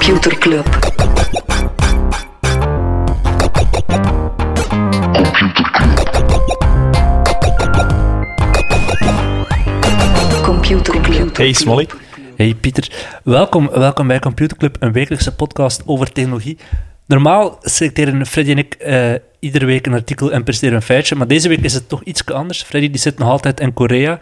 Computer Club. Computer Club. Hey Smolly. Hey Pieter, welkom, welkom bij Computer Club, een wekelijkse podcast over technologie. Normaal selecteren Freddy en ik eh, iedere week een artikel en presteren een feitje, maar deze week is het toch iets anders. Freddy die zit nog altijd in Korea.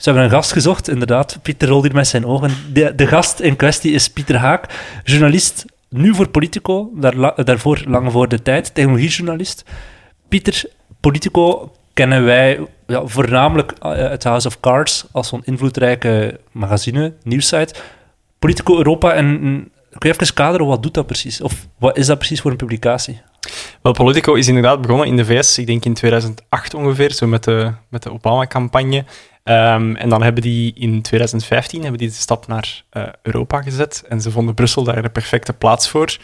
Ze hebben een gast gezocht, inderdaad. Pieter rolt hier met zijn ogen. De, de gast in kwestie is Pieter Haak, journalist, nu voor Politico, daar, daarvoor lang voor de tijd, technologiejournalist. Pieter, Politico kennen wij ja, voornamelijk eh, uit House of Cards als zo'n invloedrijke magazine, nieuwssite. Politico Europa, en kun je even kaderen, wat doet dat precies? Of wat is dat precies voor een publicatie? Wel, Politico is inderdaad begonnen in de VS, ik denk in 2008 ongeveer, zo met de, met de Obama-campagne. Ehm, en dan hebben die in 2015 hebben die de stap naar eh, Europa gezet. En ze vonden Brussel daar de perfecte plaats voor.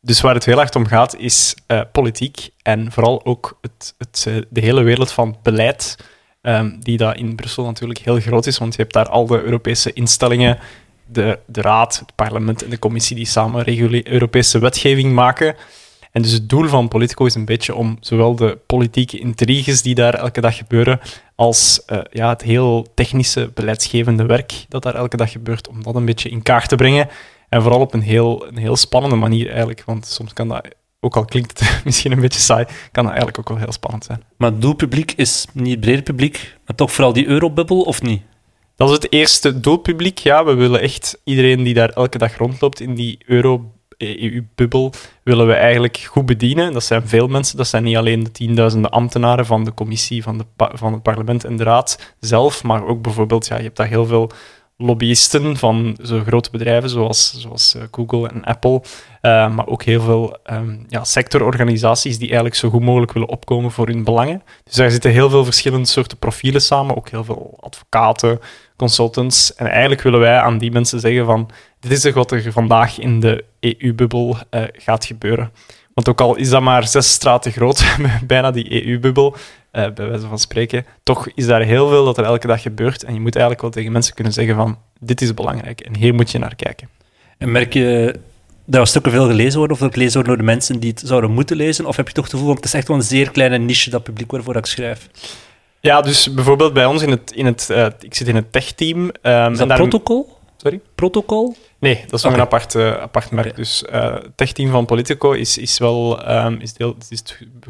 Dus waar het heel erg om gaat, is eh, politiek. En vooral ook het, het, eh, de hele wereld van beleid, ehm, die daar in Brussel natuurlijk heel groot is. Want je hebt daar al de Europese instellingen, de, de Raad, het parlement en de commissie die samen Europese wetgeving maken. En dus het doel van Politico is een beetje om zowel de politieke intriges die daar elke dag gebeuren, als eh, ja, het heel technische, beleidsgevende werk dat daar elke dag gebeurt, om dat een beetje in kaart te brengen. En vooral op een heel, een heel spannende manier eigenlijk, want soms kan dat, ook al klinkt het misschien een beetje saai, kan dat eigenlijk ook wel heel spannend zijn. Maar het doelpubliek is niet het brede publiek, maar toch vooral die eurobubbel, of niet? Dat is het eerste doelpubliek. Ja, we willen echt iedereen die daar elke dag rondloopt in die euro-EU-bubbel, willen we eigenlijk goed bedienen. Dat zijn veel mensen. Dat zijn niet alleen de tienduizenden ambtenaren van de commissie, van, de van het parlement en de raad zelf, maar ook bijvoorbeeld, ja, je hebt daar heel veel lobbyisten van zo grote bedrijven zoals, zoals eh, Google en Apple, eh, maar ook heel veel ehm, ja, sectororganisaties die eigenlijk zo goed mogelijk willen opkomen voor hun belangen. Dus daar zitten heel veel verschillende soorten profielen samen, ook heel veel advocaten, consultants. En eigenlijk willen wij aan die mensen zeggen van, dit is wat er vandaag in de EU-bubbel eh, gaat gebeuren. Want ook al is dat maar zes straten groot, bijna die EU-bubbel, eh, bij wijze van spreken, toch is daar heel veel dat er elke dag gebeurt. En je moet eigenlijk wel tegen mensen kunnen zeggen van, dit is belangrijk en hier moet je naar kijken. En merk je dat er stukken veel gelezen worden, of dat gelezen worden door de mensen die het zouden moeten lezen? Of heb je toch het gevoel, want het is echt wel een zeer kleine niche, dat publiek waarvoor ik schrijf? Ja, dus bijvoorbeeld bij ons in het, in het eh, ik zit in het tech-team. ehm, Is en dat daar- protocol? Sorry? Protocol? Nee, dat is nog een apart, eh, apart merk. Dus eh, het techteam van Politico is, is wel ehm, is deel, is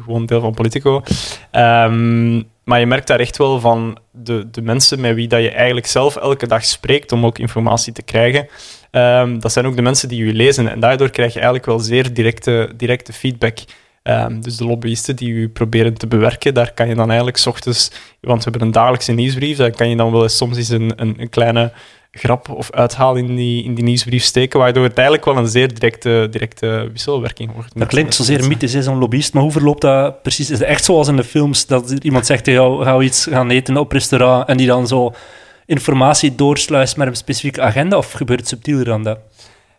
gewoon deel van Politico. Ehm, maar je merkt daar echt wel van de, de mensen met wie dat je eigenlijk zelf elke dag spreekt om ook informatie te krijgen. ehm, dat zijn ook de mensen die je lezen. En daardoor krijg je eigenlijk wel zeer directe, directe feedback. Dus de lobbyisten die u proberen te bewerken, daar kan je dan eigenlijk 's ochtends, want we hebben een dagelijkse nieuwsbrief, daar kan je dan wel eens soms eens een, een, een kleine grap of uithaal in die, in die nieuwsbrief steken, waardoor het eigenlijk wel een zeer directe, directe wisselwerking wordt. Dat klinkt zozeer mythisch, zo'n lobbyist, maar hoe verloopt dat precies? Is het echt zoals in de films, dat iemand zegt tegen jou, we iets gaan eten op restaurant, en die dan zo informatie doorsluist met een specifieke agenda, of gebeurt het subtieler dan dat?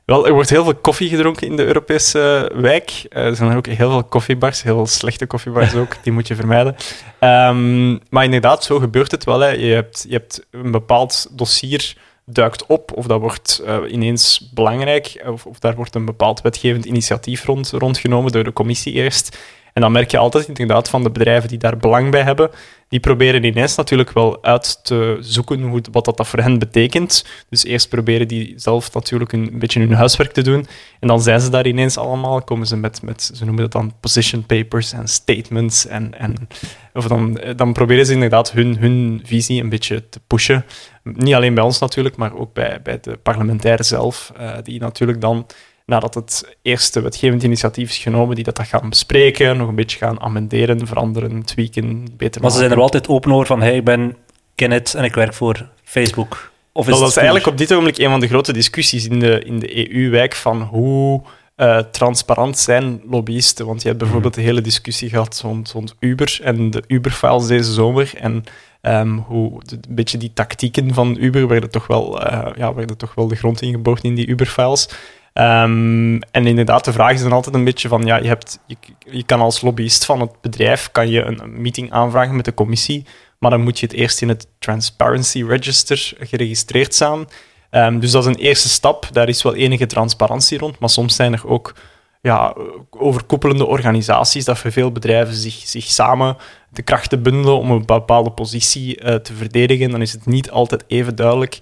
Wel, er wordt heel veel koffie gedronken in de Europese wijk. Eh, er zijn ook heel veel koffiebars, heel veel slechte koffiebars ook, die moet je vermijden. Ehm, maar inderdaad, zo gebeurt het wel. Hè. Je, hebt, je hebt een bepaald dossier duikt op, of dat wordt eh, ineens belangrijk, of, of daar wordt een bepaald wetgevend initiatief rond, rondgenomen door de commissie eerst. En dan merk je altijd inderdaad van de bedrijven die daar belang bij hebben, die proberen ineens natuurlijk wel uit te zoeken hoe, wat dat, voor hen betekent. Dus eerst proberen die zelf natuurlijk een, beetje hun huiswerk te doen. En dan zijn ze daar ineens allemaal, komen ze met, met ze noemen dat dan position papers en statements. En, en, of dan, dan proberen ze inderdaad hun, hun visie een beetje te pushen. Niet alleen bij ons natuurlijk, maar ook bij, bij de parlementairen zelf, eh, die natuurlijk dan nadat het eerste wetgevend initiatief is genomen, die dat, dat gaan bespreken, nog een beetje gaan amenderen, veranderen, tweaken, beter Maar ze zijn er maken. wel altijd open over van, hey, ik ben Kenneth en ik werk voor Facebook. Of is Wel, dat is eigenlijk op dit ogenblik een van de grote discussies in de, in de EU-wijk van hoe eh, transparant zijn lobbyisten. Want je hebt bijvoorbeeld de hele discussie gehad rond, rond Uber en de Uber-files deze zomer. En ehm, hoe de- een beetje die tactieken van Uber werden toch wel, eh, ja, werden toch wel de grond ingeboord in die Uber-files. Ehm, en inderdaad, de vraag is dan altijd een beetje van, ja, je, hebt, je, kan als lobbyist van het bedrijf kan je een, meeting aanvragen met de commissie, maar dan moet je het eerst in het Transparency Register geregistreerd staan. Ehm, dus dat is een eerste stap. Daar is wel enige transparantie rond, maar soms zijn er ook ja, overkoepelende organisaties dat veel bedrijven zich, zich samen de krachten bundelen om een bepaalde positie uh, te verdedigen. Dan is het niet altijd even duidelijk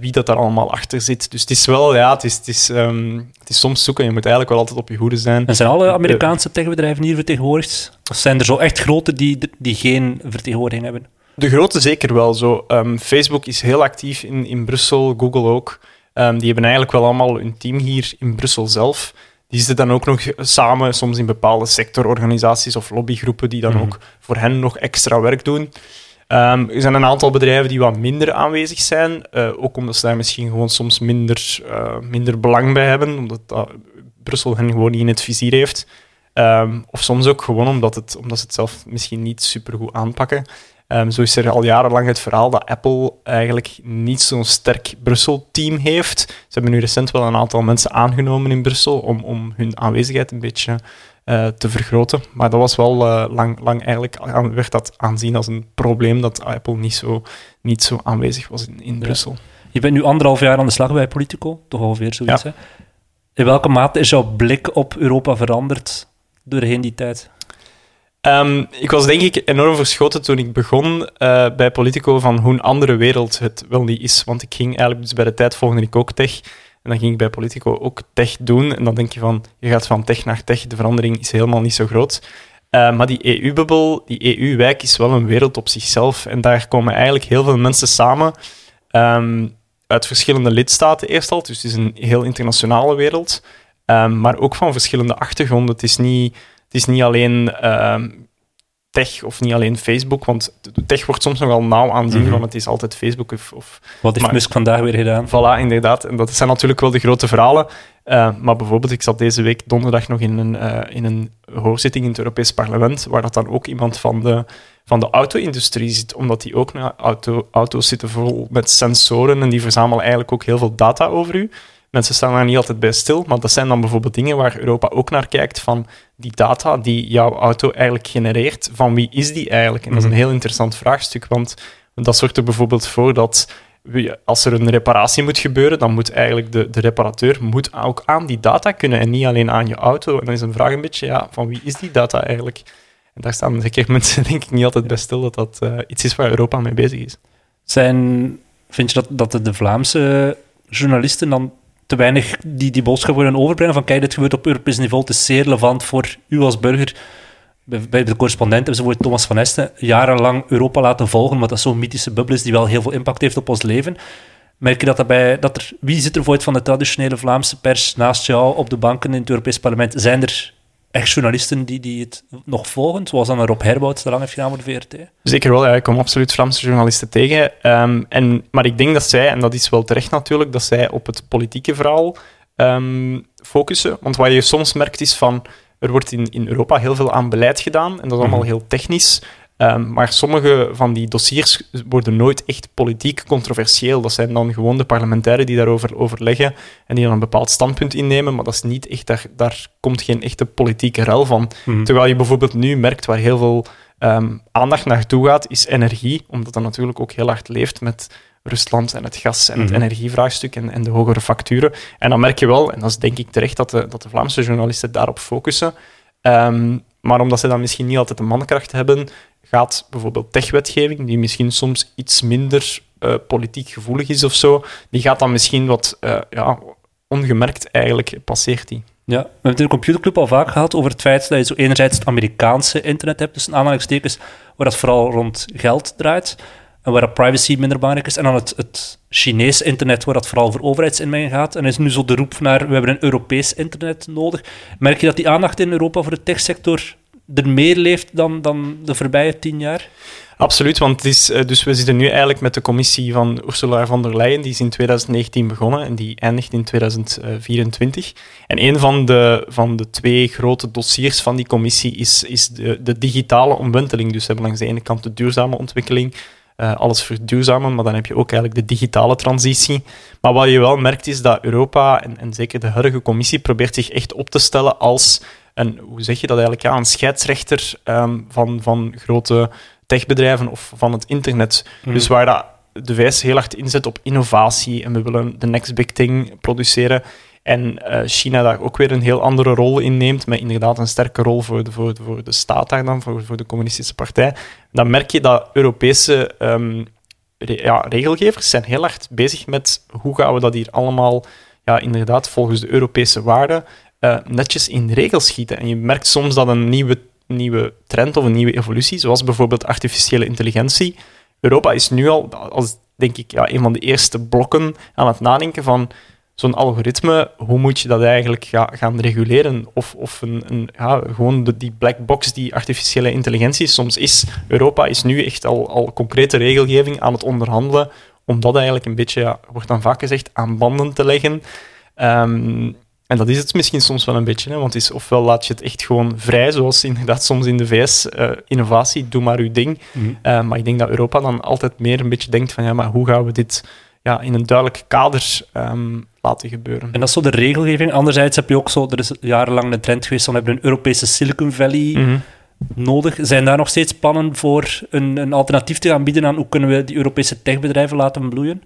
wie dat daar allemaal achter zit. Dus het is wel, ja, het is, het is, um, het is soms zoeken. Je moet eigenlijk wel altijd op je hoede zijn. En zijn alle Amerikaanse techbedrijven hier vertegenwoordigd? Of zijn er zo echt grote die, die geen vertegenwoordiging hebben? De grote zeker wel zo. Um, Facebook is heel actief in, in Brussel, Google ook. Um, die hebben eigenlijk wel allemaal hun team hier in Brussel zelf. Die zitten dan ook nog samen, soms in bepaalde sectororganisaties of lobbygroepen, die dan mm -hmm. ook voor hen nog extra werk doen. Um, er zijn een aantal bedrijven die wat minder aanwezig zijn, uh, ook omdat ze daar misschien gewoon soms minder, uh, minder belang bij hebben, omdat Brussel hen gewoon niet in het vizier heeft. Um, of soms ook gewoon omdat, het, omdat ze het zelf misschien niet supergoed aanpakken. Um, zo is er al jarenlang het verhaal dat Apple eigenlijk niet zo'n sterk Brussel-team heeft. Ze hebben nu recent wel een aantal mensen aangenomen in Brussel om, om hun aanwezigheid een beetje te vergroten. Maar dat was wel uh, lang, lang eigenlijk, werd dat aanzien als een probleem dat Apple niet zo, niet zo aanwezig was in, in Brussel. Je bent nu anderhalf jaar aan de slag bij Politico, toch ongeveer zoiets. Ja. Hè? In welke mate is jouw blik op Europa veranderd doorheen die tijd? Um, ik was denk ik enorm verschoten toen ik begon uh, bij Politico van hoe een andere wereld het wel niet is. Want ik ging eigenlijk dus bij de tijd volgde ik ook tech. En dan ging ik bij Politico ook tech doen. En dan denk je van, je gaat van tech naar tech. De verandering is helemaal niet zo groot. Uh, maar die EU-bubbel, die EU-wijk is wel een wereld op zichzelf. En daar komen eigenlijk heel veel mensen samen. Um, uit verschillende lidstaten eerst al. Dus het is een heel internationale wereld. Um, maar ook van verschillende achtergronden. Het is niet het is niet alleen uh, tech of niet alleen Facebook, want tech wordt soms nogal nauw aanzien, mm -hmm. want het is altijd Facebook of... of Wat heeft Musk vandaag weer gedaan? Voilà, inderdaad. En dat zijn natuurlijk wel de grote verhalen. Uh, maar bijvoorbeeld, ik zat deze week donderdag nog in een, uh, in een hoorzitting in het Europees Parlement, waar dat dan ook iemand van de, van de auto-industrie zit, omdat die ook naar auto, auto's zitten vol met sensoren en die verzamelen eigenlijk ook heel veel data over u. Mensen staan daar niet altijd bij stil, maar dat zijn dan bijvoorbeeld dingen waar Europa ook naar kijkt van die data die jouw auto eigenlijk genereert, van wie is die eigenlijk? En dat is een heel interessant vraagstuk, want dat zorgt er bijvoorbeeld voor dat als er een reparatie moet gebeuren, dan moet eigenlijk de, de reparateur moet ook aan die data kunnen en niet alleen aan je auto. En dan is een vraag een beetje, ja, van wie is die data eigenlijk? En daar staan zeker mensen denk ik niet altijd bij stil dat dat uh, iets is waar Europa mee bezig is. Zijn, vind je dat, dat de Vlaamse journalisten dan te weinig die, die boodschap willen overbrengen van kijk, dit gebeurt op Europees niveau, het is zeer relevant voor u als burger. Bij de correspondent hebben ze Thomas van Esten jarenlang Europa laten volgen, wat dat zo'n mythische bubbel is die wel heel veel impact heeft op ons leven. Merk je dat, daarbij, dat er, wie zit er voor van de traditionele Vlaamse pers naast jou op de banken in het Europees Parlement? Zijn er echt journalisten die, die het nog volgen, zoals dan Rob Herbouts te lang heeft gedaan voor de VRT? Zeker wel, ja. ik kom absoluut Vlaamse journalisten tegen. Um, en, maar ik denk dat zij, en dat is wel terecht natuurlijk, dat zij op het politieke verhaal um, focussen. Want wat je soms merkt is van, er wordt in, in Europa heel veel aan beleid gedaan, en dat is allemaal heel technisch. Um, maar sommige van die dossiers worden nooit echt politiek controversieel. Dat zijn dan gewoon de parlementairen die daarover overleggen en die dan een bepaald standpunt innemen, maar dat is niet echt, daar, daar komt geen echte politieke rel van. Mm. Terwijl je bijvoorbeeld nu merkt waar heel veel um, aandacht naartoe gaat, is energie, omdat dat natuurlijk ook heel hard leeft met Rusland en het gas en het mm -hmm. energievraagstuk en, en, de hogere facturen. En dan merk je wel, en dat is denk ik terecht, dat de, dat de Vlaamse journalisten daarop focussen. Um, maar omdat ze dan misschien niet altijd de mankracht hebben, gaat bijvoorbeeld techwetgeving, die misschien soms iets minder uh, politiek gevoelig is of zo, die gaat dan misschien wat uh, ja, ongemerkt eigenlijk, passeert die. Ja, we hebben het in de computerclub al vaak gehad over het feit dat je zo enerzijds het Amerikaanse internet hebt, dus aanhalingstekens, waar dat vooral rond geld draait, en waar privacy minder belangrijk is, en dan het, het Chinese internet, waar dat vooral voor overheidsinmenging gaat. En is nu zo de roep naar, we hebben een Europees internet nodig. Merk je dat die aandacht in Europa voor de techsector er meer leeft dan, dan de voorbije tien jaar? Absoluut, want het is, dus we zitten nu eigenlijk met de commissie van Ursula von der Leyen, die is in 2019 begonnen en die eindigt in 2024. En een van de, van de twee grote dossiers van die commissie is, is de, de digitale omwenteling. Dus we hebben langs de ene kant de duurzame ontwikkeling, uh, alles verduurzamen, maar dan heb je ook eigenlijk de digitale transitie. Maar wat je wel merkt is dat Europa, en, en zeker de huidige commissie, probeert zich echt op te stellen als een, hoe zeg je dat eigenlijk, ja, een scheidsrechter um, van, van grote techbedrijven of van het internet. Mm. Dus waar dat de VS heel hard inzet op innovatie en we willen de next big thing produceren. En uh, China daar ook weer een heel andere rol in neemt, met inderdaad een sterke rol voor de, voor voor de staat daar dan, voor, voor de communistische partij. Dan merk je dat Europese um, re ja, regelgevers zijn heel hard bezig met hoe gaan we dat hier allemaal, ja, inderdaad, volgens de Europese waarden, uh, netjes in regels schieten. En je merkt soms dat een nieuwe, nieuwe trend of een nieuwe evolutie, zoals bijvoorbeeld artificiële intelligentie, Europa is nu al, als denk ik, ja, een van de eerste blokken aan het nadenken van zo'n algoritme, hoe moet je dat eigenlijk ga, gaan reguleren? Of, of een, een, ja, gewoon de, die black box die artificiële intelligentie soms is. Europa is nu echt al, al concrete regelgeving aan het onderhandelen, om dat eigenlijk een beetje, ja, wordt dan vaak gezegd, aan banden te leggen. Um, en dat is het misschien soms wel een beetje, hè, want is, ofwel laat je het echt gewoon vrij, zoals inderdaad soms in de VS, uh, eh, innovatie, doe maar uw ding. Mm uh, maar ik denk dat Europa dan altijd meer een beetje denkt van, ja, maar hoe gaan we dit ja, in een duidelijk kader um, laten gebeuren. En dat is zo de regelgeving. Anderzijds heb je ook zo, er is jarenlang de trend geweest, van we hebben een Europese Silicon Valley mm nodig. Zijn daar nog steeds plannen voor een, een alternatief te gaan bieden aan hoe kunnen we die Europese techbedrijven laten bloeien?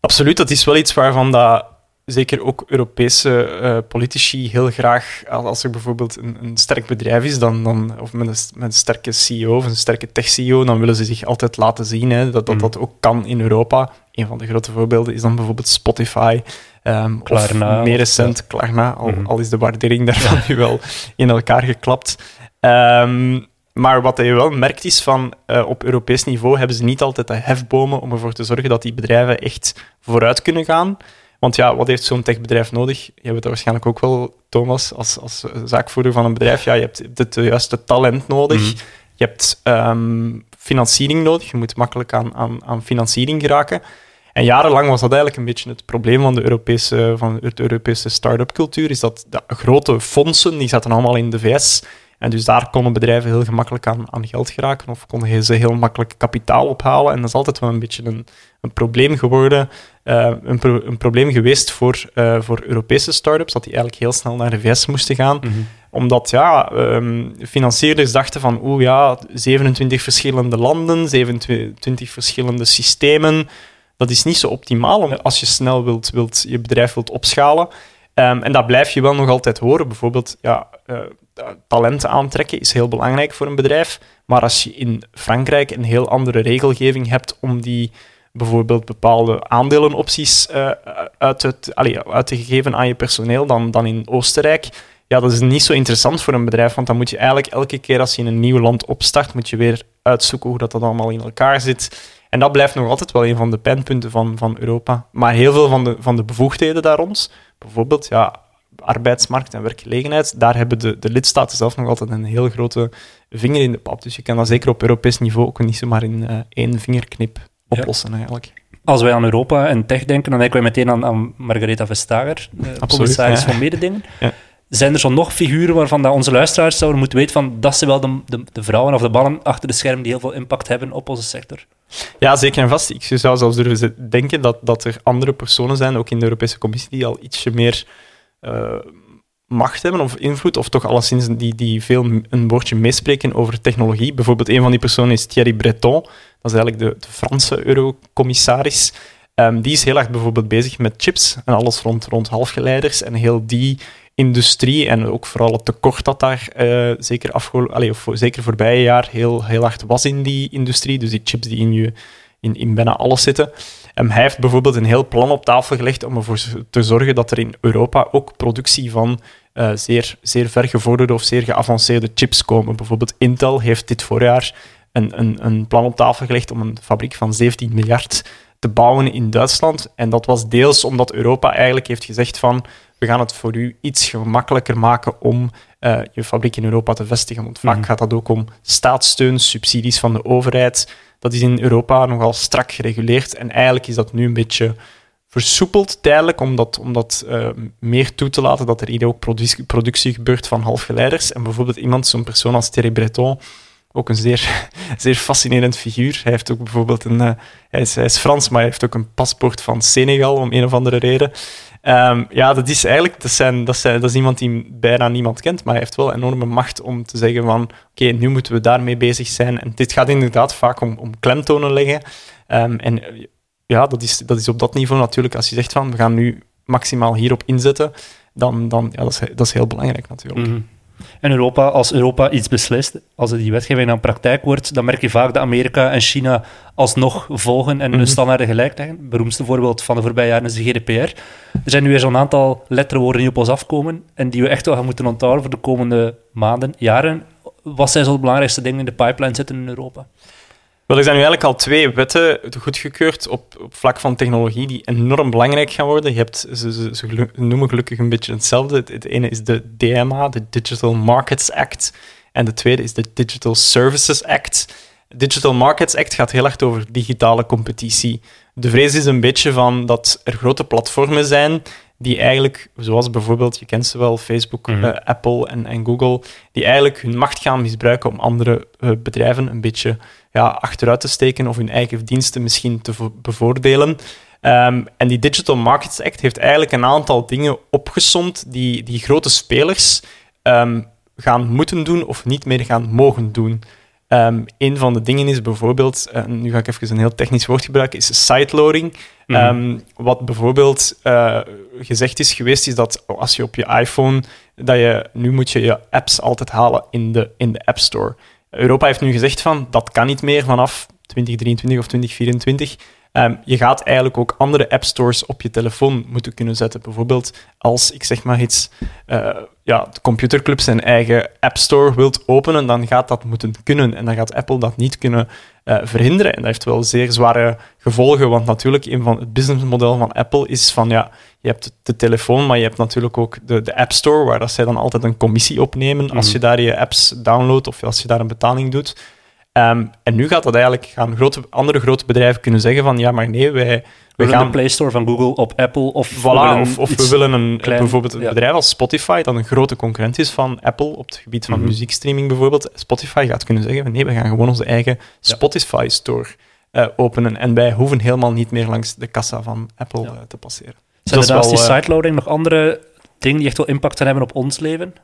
Absoluut, dat is wel iets waarvan dat zeker ook Europese uh, politici heel graag, als er bijvoorbeeld een, een sterk bedrijf is, dan, dan, of met een, met een sterke CEO of een sterke tech-CEO, dan willen ze zich altijd laten zien hè, dat, dat mhm. dat ook kan in Europa. Een van de grote voorbeelden is dan bijvoorbeeld Spotify. Um, Klarna, of meer recent Klarna, al, mhm. al, is de waardering daarvan nu wel in elkaar geklapt. Um, maar wat je wel merkt is van uh, op Europees niveau hebben ze niet altijd de hefbomen om ervoor te zorgen dat die bedrijven echt vooruit kunnen gaan. Want ja, wat heeft zo'n techbedrijf nodig? Je hebt het waarschijnlijk ook wel, Thomas, als, als zaakvoerder van een bedrijf. Ja, je hebt het juiste talent nodig. Mhm. Je hebt um, financiering nodig. Je moet makkelijk aan, aan, aan financiering geraken. En jarenlang was dat eigenlijk een beetje het probleem van de Europese, van de Europese start-up cultuur. Is dat de grote fondsen, die zaten allemaal in de VS. En dus daar konden bedrijven heel gemakkelijk aan, aan geld geraken of konden ze heel makkelijk kapitaal ophalen. En dat is altijd wel een beetje een, een probleem geworden, uh, een, pro een, probleem geweest voor, uh, voor Europese start-ups, dat die eigenlijk heel snel naar de VS moesten gaan. Mm -hmm. Omdat ja, um, financierders dachten van, oeh ja, 27 verschillende landen, 27 verschillende systemen, dat is niet zo optimaal als je snel wilt, wilt, je bedrijf wilt opschalen. Um, en dat blijf je wel nog altijd horen. Bijvoorbeeld, ja, talenten aantrekken is heel belangrijk voor een bedrijf. Maar als je in Frankrijk een heel andere regelgeving hebt om die bijvoorbeeld bepaalde aandelenopties uh, uit, het, allee, uit te geven aan je personeel dan, dan in Oostenrijk, ja, dat is niet zo interessant voor een bedrijf, want dan moet je eigenlijk elke keer als je in een nieuw land opstart, moet je weer uitzoeken hoe dat, dat allemaal in elkaar zit. En dat blijft nog altijd wel een van de pijnpunten van, van Europa. Maar heel veel van de, van de bevoegdheden daar rond, bijvoorbeeld ja, arbeidsmarkt en werkgelegenheid, daar hebben de, de lidstaten zelf nog altijd een heel grote vinger in de pap. Dus je kan dat zeker op Europees niveau ook niet zomaar in uh, één vingerknip oplossen eigenlijk. Als wij aan Europa en tech denken, dan denken wij meteen aan, aan Margaretha Vestager, de commissaris van mededingen. Ja. Zijn er zo nog figuren waarvan dat onze luisteraars zouden moeten weten van dat ze wel de, de, de, vrouwen of de mannen achter de schermen die heel veel impact hebben op onze sector? Ja, zeker en vast. Ik zou zelfs durven denken dat, dat er andere personen zijn, ook in de Europese Commissie, die al ietsje meer macht hebben of invloed, of toch alleszins die, die veel een woordje meespreken over technologie. Bijvoorbeeld een van die personen is Thierry Breton, dat is eigenlijk de, de Franse eurocommissaris. Um, die is heel erg bijvoorbeeld bezig met chips en alles rond, rond halfgeleiders en heel die industrie en ook vooral het tekort dat daar uh, zeker, afgelopen, of zeker voorbije jaar heel, heel hard was in die industrie. Dus die chips die in, je, in, in bijna alles zitten. Um, hij heeft bijvoorbeeld een heel plan op tafel gelegd om ervoor te zorgen dat er in Europa ook productie van uh, zeer, zeer vergevorderde of zeer geavanceerde chips komen. Bijvoorbeeld Intel heeft dit voorjaar een, een, een plan op tafel gelegd om een fabriek van 17 miljard te bouwen in Duitsland. En dat was deels omdat Europa eigenlijk heeft gezegd van we gaan het voor u iets gemakkelijker maken om uh, je fabriek in Europa te vestigen. Want vaak mhm. gaat dat ook om staatssteun, subsidies van de overheid. Dat is in Europa nogal strak gereguleerd. En eigenlijk is dat nu een beetje versoepeld tijdelijk, om dat, om dat uh, meer toe te laten dat er hier ook productie, productie gebeurt van halfgeleiders. En bijvoorbeeld iemand, zo'n persoon als Thierry Breton, ook een zeer, zeer fascinerend figuur. Hij heeft ook bijvoorbeeld een... Uh, hij, is, hij is Frans, maar hij heeft ook een paspoort van Senegal, om een of andere reden. Um, ja, dat is eigenlijk dat, zijn, dat, zijn, dat is iemand die bijna niemand kent, maar hij heeft wel enorme macht om te zeggen van oké, nu moeten we daarmee bezig zijn. En dit gaat inderdaad vaak om, om klemtonen leggen. Um, en ja, dat is, dat is op dat niveau natuurlijk. Als je zegt van we gaan nu maximaal hierop inzetten, dan, dan ja, dat, is, dat is heel belangrijk natuurlijk. Mm En Europa, als Europa iets beslist, als die wetgeving dan praktijk wordt, dan merk je vaak dat Amerika en China alsnog volgen en hun mhm. standaarden gelijk leggen. Het beroemdste voorbeeld van de voorbije jaren is de GDPR. Er zijn nu weer zo'n aantal letterwoorden die op ons afkomen en die we echt wel gaan moeten onthouden voor de komende maanden, jaren. Wat zijn zo de belangrijkste dingen in de pipeline zitten in Europa? Wel, er zijn nu eigenlijk al twee wetten goedgekeurd op, op vlak van technologie die enorm belangrijk gaan worden. Je hebt, ze, ze, noemen gelukkig een beetje hetzelfde. Het, ene is de DMA, de Digital Markets Act. En de tweede is de Digital Services Act. Digital Markets Act gaat heel erg over digitale competitie. De vrees is een beetje van dat er grote platformen zijn die eigenlijk, zoals bijvoorbeeld, je kent ze wel, Facebook, mhm. eh, Apple en, en Google, die eigenlijk hun macht gaan misbruiken om andere uh, bedrijven een beetje ja, achteruit te steken of hun eigen diensten misschien te bevoordelen. Um, en die Digital Markets Act heeft eigenlijk een aantal dingen opgesomd die, die grote spelers um, gaan moeten doen of niet meer gaan mogen doen. Um, een van de dingen is bijvoorbeeld, uh, nu ga ik even een heel technisch woord gebruiken, is sideloading. Mm wat bijvoorbeeld uh, gezegd is geweest, is dat als je op je iPhone, dat je nu moet je je apps altijd halen in de, in de App Store. Europa heeft nu gezegd van dat kan niet meer vanaf 2023 of 2024. Um, je gaat eigenlijk ook andere app stores op je telefoon moeten kunnen zetten. Bijvoorbeeld als ik zeg maar iets, uh, ja, de computerclub zijn eigen app store wilt openen, dan gaat dat moeten kunnen. En dan gaat Apple dat niet kunnen uh, verhinderen. En dat heeft wel zeer zware gevolgen, want natuurlijk een van het businessmodel van Apple is van ja, je hebt de telefoon, maar je hebt natuurlijk ook de, de App Store, waar dat zij dan altijd een commissie opnemen als mhm. je daar je apps downloadt of als je daar een betaling doet. Ehm, en nu gaat dat eigenlijk, gaan grote, andere grote bedrijven kunnen zeggen van ja, maar nee, wij... We gaan de Play Store van Google op Apple of... Voilà, of, of we willen een, bijvoorbeeld een bedrijf als Spotify, dat een grote concurrent is van Apple op het gebied van mhm. muziekstreaming bijvoorbeeld. Spotify gaat kunnen zeggen van nee, we gaan gewoon onze eigen Spotify Store uh, openen en wij hoeven helemaal niet meer langs de kassa van Apple uh, te passeren. Zijn er naast die eh, sideloading nog andere dingen die echt wel impact hebben op ons leven?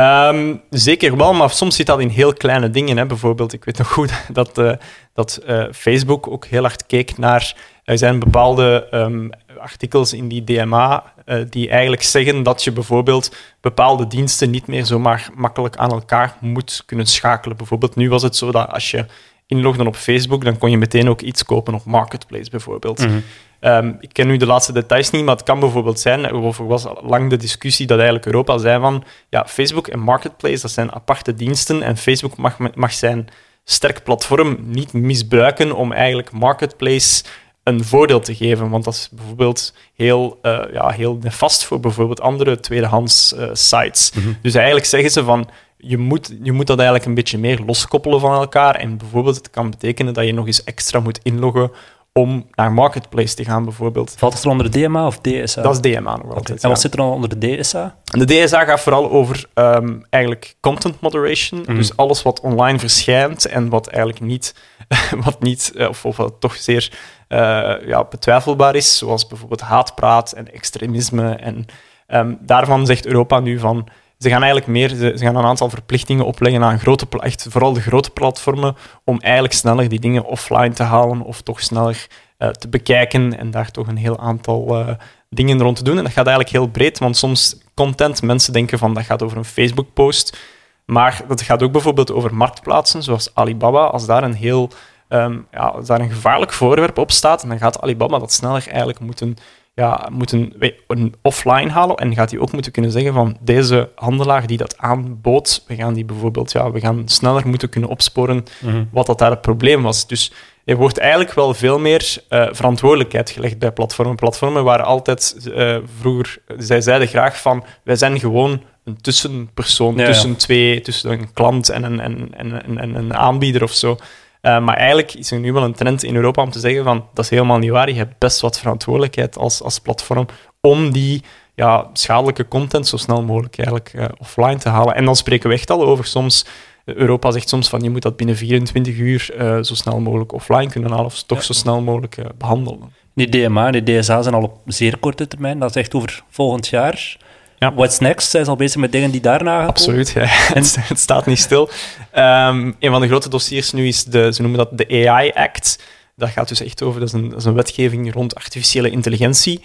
Um, zeker wel, maar soms zit dat in heel kleine dingen. Hè. Bijvoorbeeld, ik weet nog goed dat, uh, dat uh, Facebook ook heel hard keek naar. Er zijn bepaalde um, artikels in die DMA uh, die eigenlijk zeggen dat je bijvoorbeeld bepaalde diensten niet meer zomaar makkelijk aan elkaar moet kunnen schakelen. Bijvoorbeeld, nu was het zo dat als je inlogde op Facebook, dan kon je meteen ook iets kopen op Marketplace bijvoorbeeld. -hmm. Um, ik ken nu de laatste details niet, maar het kan bijvoorbeeld zijn, er was lang de discussie dat eigenlijk Europa zei van, ja, Facebook en Marketplace, dat zijn aparte diensten en Facebook mag, mag zijn sterk platform niet misbruiken om eigenlijk Marketplace een voordeel te geven, want dat is bijvoorbeeld heel, uh, ja, heel nefast voor bijvoorbeeld andere tweedehands uh, sites. Mm -hmm. Dus eigenlijk zeggen ze van, je moet, je moet dat eigenlijk een beetje meer loskoppelen van elkaar en bijvoorbeeld het kan betekenen dat je nog eens extra moet inloggen om naar Marketplace te gaan, bijvoorbeeld. Valt het er onder de DMA of DSA? Dat is DMA nog altijd. En wat zit er dan onder de DSA? de DSA gaat vooral over um, eigenlijk content moderation. Mhm. Dus alles wat online verschijnt en wat eigenlijk niet, wat niet eh, of, of wat toch zeer uh, ja, betwijfelbaar is, zoals bijvoorbeeld haatpraat en extremisme. En um, daarvan zegt Europa nu van ze gaan eigenlijk meer, ze, gaan een aantal verplichtingen opleggen aan grote, echt vooral de grote platformen, om eigenlijk sneller die dingen offline te halen of toch sneller uh, te bekijken en daar toch een heel aantal uh, dingen rond te doen. En dat gaat eigenlijk heel breed, want soms content, mensen denken van dat gaat over een Facebook-post, maar dat gaat ook bijvoorbeeld over marktplaatsen, zoals Alibaba. Als daar een heel um, ja, daar een gevaarlijk voorwerp op staat, dan gaat Alibaba dat sneller eigenlijk moeten ja, moeten een offline halen en gaat hij ook moeten kunnen zeggen van deze handelaar die dat aanbood, we gaan die bijvoorbeeld, ja, we gaan sneller moeten kunnen opsporen mhm. wat dat daar het probleem was. Dus er wordt eigenlijk wel veel meer uh, verantwoordelijkheid gelegd bij platformen. Platformen waren altijd uh, vroeger, zij zeiden graag van wij zijn gewoon een tussenpersoon tussen twee, tussen een klant en een, en, en, en, een aanbieder of zo. Uh, maar eigenlijk is er nu wel een trend in Europa om te zeggen van dat is helemaal niet waar. Je hebt best wat verantwoordelijkheid als, als platform om die ja, schadelijke content zo snel mogelijk eigenlijk uh, offline te halen. En dan spreken we echt al over soms Europa zegt soms van je moet dat binnen 24 uur uh, zo snel mogelijk offline kunnen halen of toch zo snel mogelijk behandelen. Die DMA en die DSA zijn al op zeer korte termijn, dat is echt over volgend jaar. Ja. What's next? Zijn ze al bezig met dingen die daarna gaan Absoluut, ja. en... het, staat niet stil. Um, een van de grote dossiers nu is, de, ze noemen dat de AI Act. Dat gaat dus echt over, dat is een, dat is een wetgeving rond artificiële intelligentie.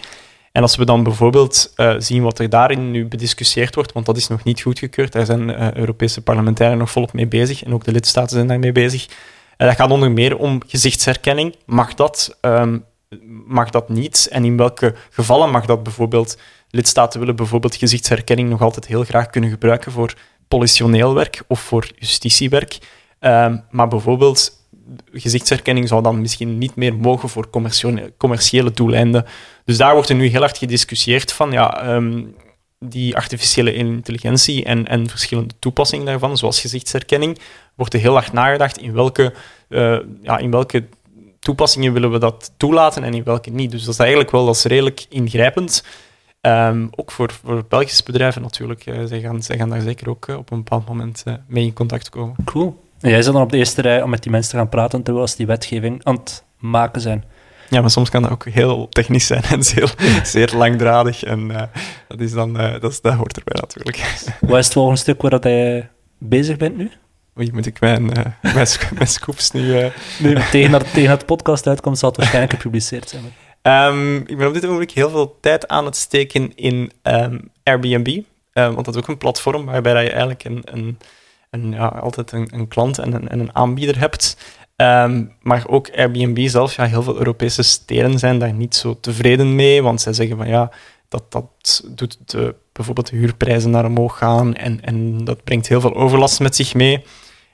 En als we dan bijvoorbeeld uh, zien wat er daarin nu bediscussieerd wordt, want dat is nog niet goedgekeurd, daar zijn uh, Europese parlementariërs nog volop mee bezig en ook de lidstaten zijn daarmee bezig. En dat gaat onder meer om gezichtsherkenning. Mag dat, um, mag dat niet? En in welke gevallen mag dat bijvoorbeeld? Lidstaten willen bijvoorbeeld gezichtsherkenning nog altijd heel graag kunnen gebruiken voor politioneel werk of voor justitiewerk. Um, maar bijvoorbeeld gezichtsherkenning zou dan misschien niet meer mogen voor commerciële doeleinden. Dus daar wordt er nu heel hard gediscussieerd van, ja, um, die artificiële intelligentie en, en verschillende toepassingen daarvan, zoals gezichtsherkenning, wordt er heel hard nagedacht in welke, uh, ja, in welke toepassingen willen we dat toelaten en in welke niet. Dus dat is eigenlijk wel dat is redelijk ingrijpend. Um, ook voor, voor Belgische bedrijven natuurlijk. Uh, zij, gaan, zij gaan daar zeker ook uh, op een bepaald moment uh, mee in contact komen. Cool. En jij zit dan op de eerste rij om met die mensen te gaan praten terwijl ze die wetgeving aan het maken zijn. Ja, maar soms kan dat ook heel technisch zijn en zeer, zeer langdradig. En uh, dat, is dan, uh, dat, is, dat hoort erbij natuurlijk. Wat is het volgende stuk waar dat jij bezig bent nu? Oei, moet ik mijn, uh, mijn, mijn scoops nu... nu tegen, dat, tegen het podcast uitkomt, zal het waarschijnlijk gepubliceerd zijn. Um, ik ben op dit moment heel veel tijd aan het steken in um, Airbnb. Um, want dat is ook een platform waarbij je eigenlijk een, een en ja, altijd een, een klant en een, en een aanbieder hebt. Maar ook Airbnb zelf, ja, heel veel Europese steden zijn daar niet zo tevreden mee, want zij zeggen van ja, dat, dat doet de, bijvoorbeeld de huurprijzen naar omhoog gaan en, en dat brengt heel veel overlast met zich mee.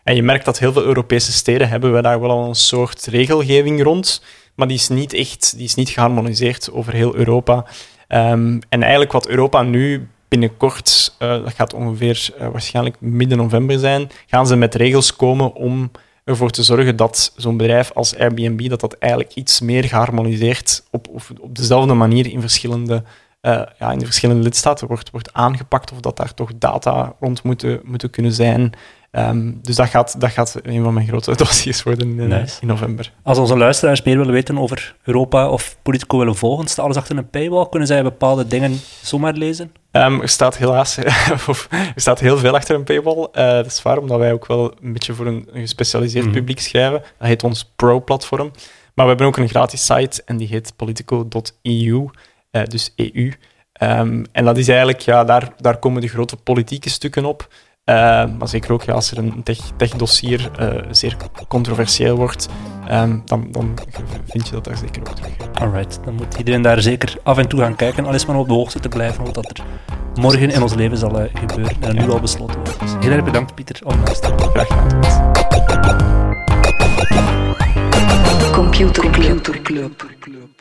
En je merkt dat heel veel Europese steden hebben we daar wel al een soort regelgeving rond, maar die is niet echt, die is niet geharmoniseerd over heel Europa. Um, en eigenlijk wat Europa nu binnenkort, uh, dat gaat ongeveer uh, waarschijnlijk midden november zijn, gaan ze met regels komen om ervoor te zorgen dat zo'n bedrijf als Airbnb dat dat eigenlijk iets meer geharmoniseerd op, op, op dezelfde manier in verschillende, uh, ja, in de verschillende lidstaten wordt, wordt aangepakt of dat daar toch data rond moeten, moeten kunnen zijn. Um, dus dat gaat, dat gaat een van mijn grote dossiers worden in, nice. in, november. Als onze luisteraars meer willen weten over Europa of Politico willen volgen, staat alles achter een paywall? Kunnen zij bepaalde dingen zomaar lezen? Um, er staat helaas er staat heel veel achter een paywall. Uh, dat is waar, omdat wij ook wel een beetje voor een, een gespecialiseerd mm. publiek schrijven. Dat heet ons Pro-platform. Maar we hebben ook een gratis site en die heet politico.eu, uh, eh, dus EU. Um, en dat is eigenlijk, ja, daar, daar komen de grote politieke stukken op. Uh, maar zeker ook ja, als er een tech-dossier tech uh, zeer controversieel wordt, um, dan, dan vind je dat daar zeker ook terug. Alright, dan moet iedereen daar zeker af en toe gaan kijken, al is maar op de hoogte te blijven wat er morgen in ons leven zal uh, gebeuren en nu al besloten wordt. Dus heel erg bedankt Pieter om naast te Graag gedaan. Computer Club.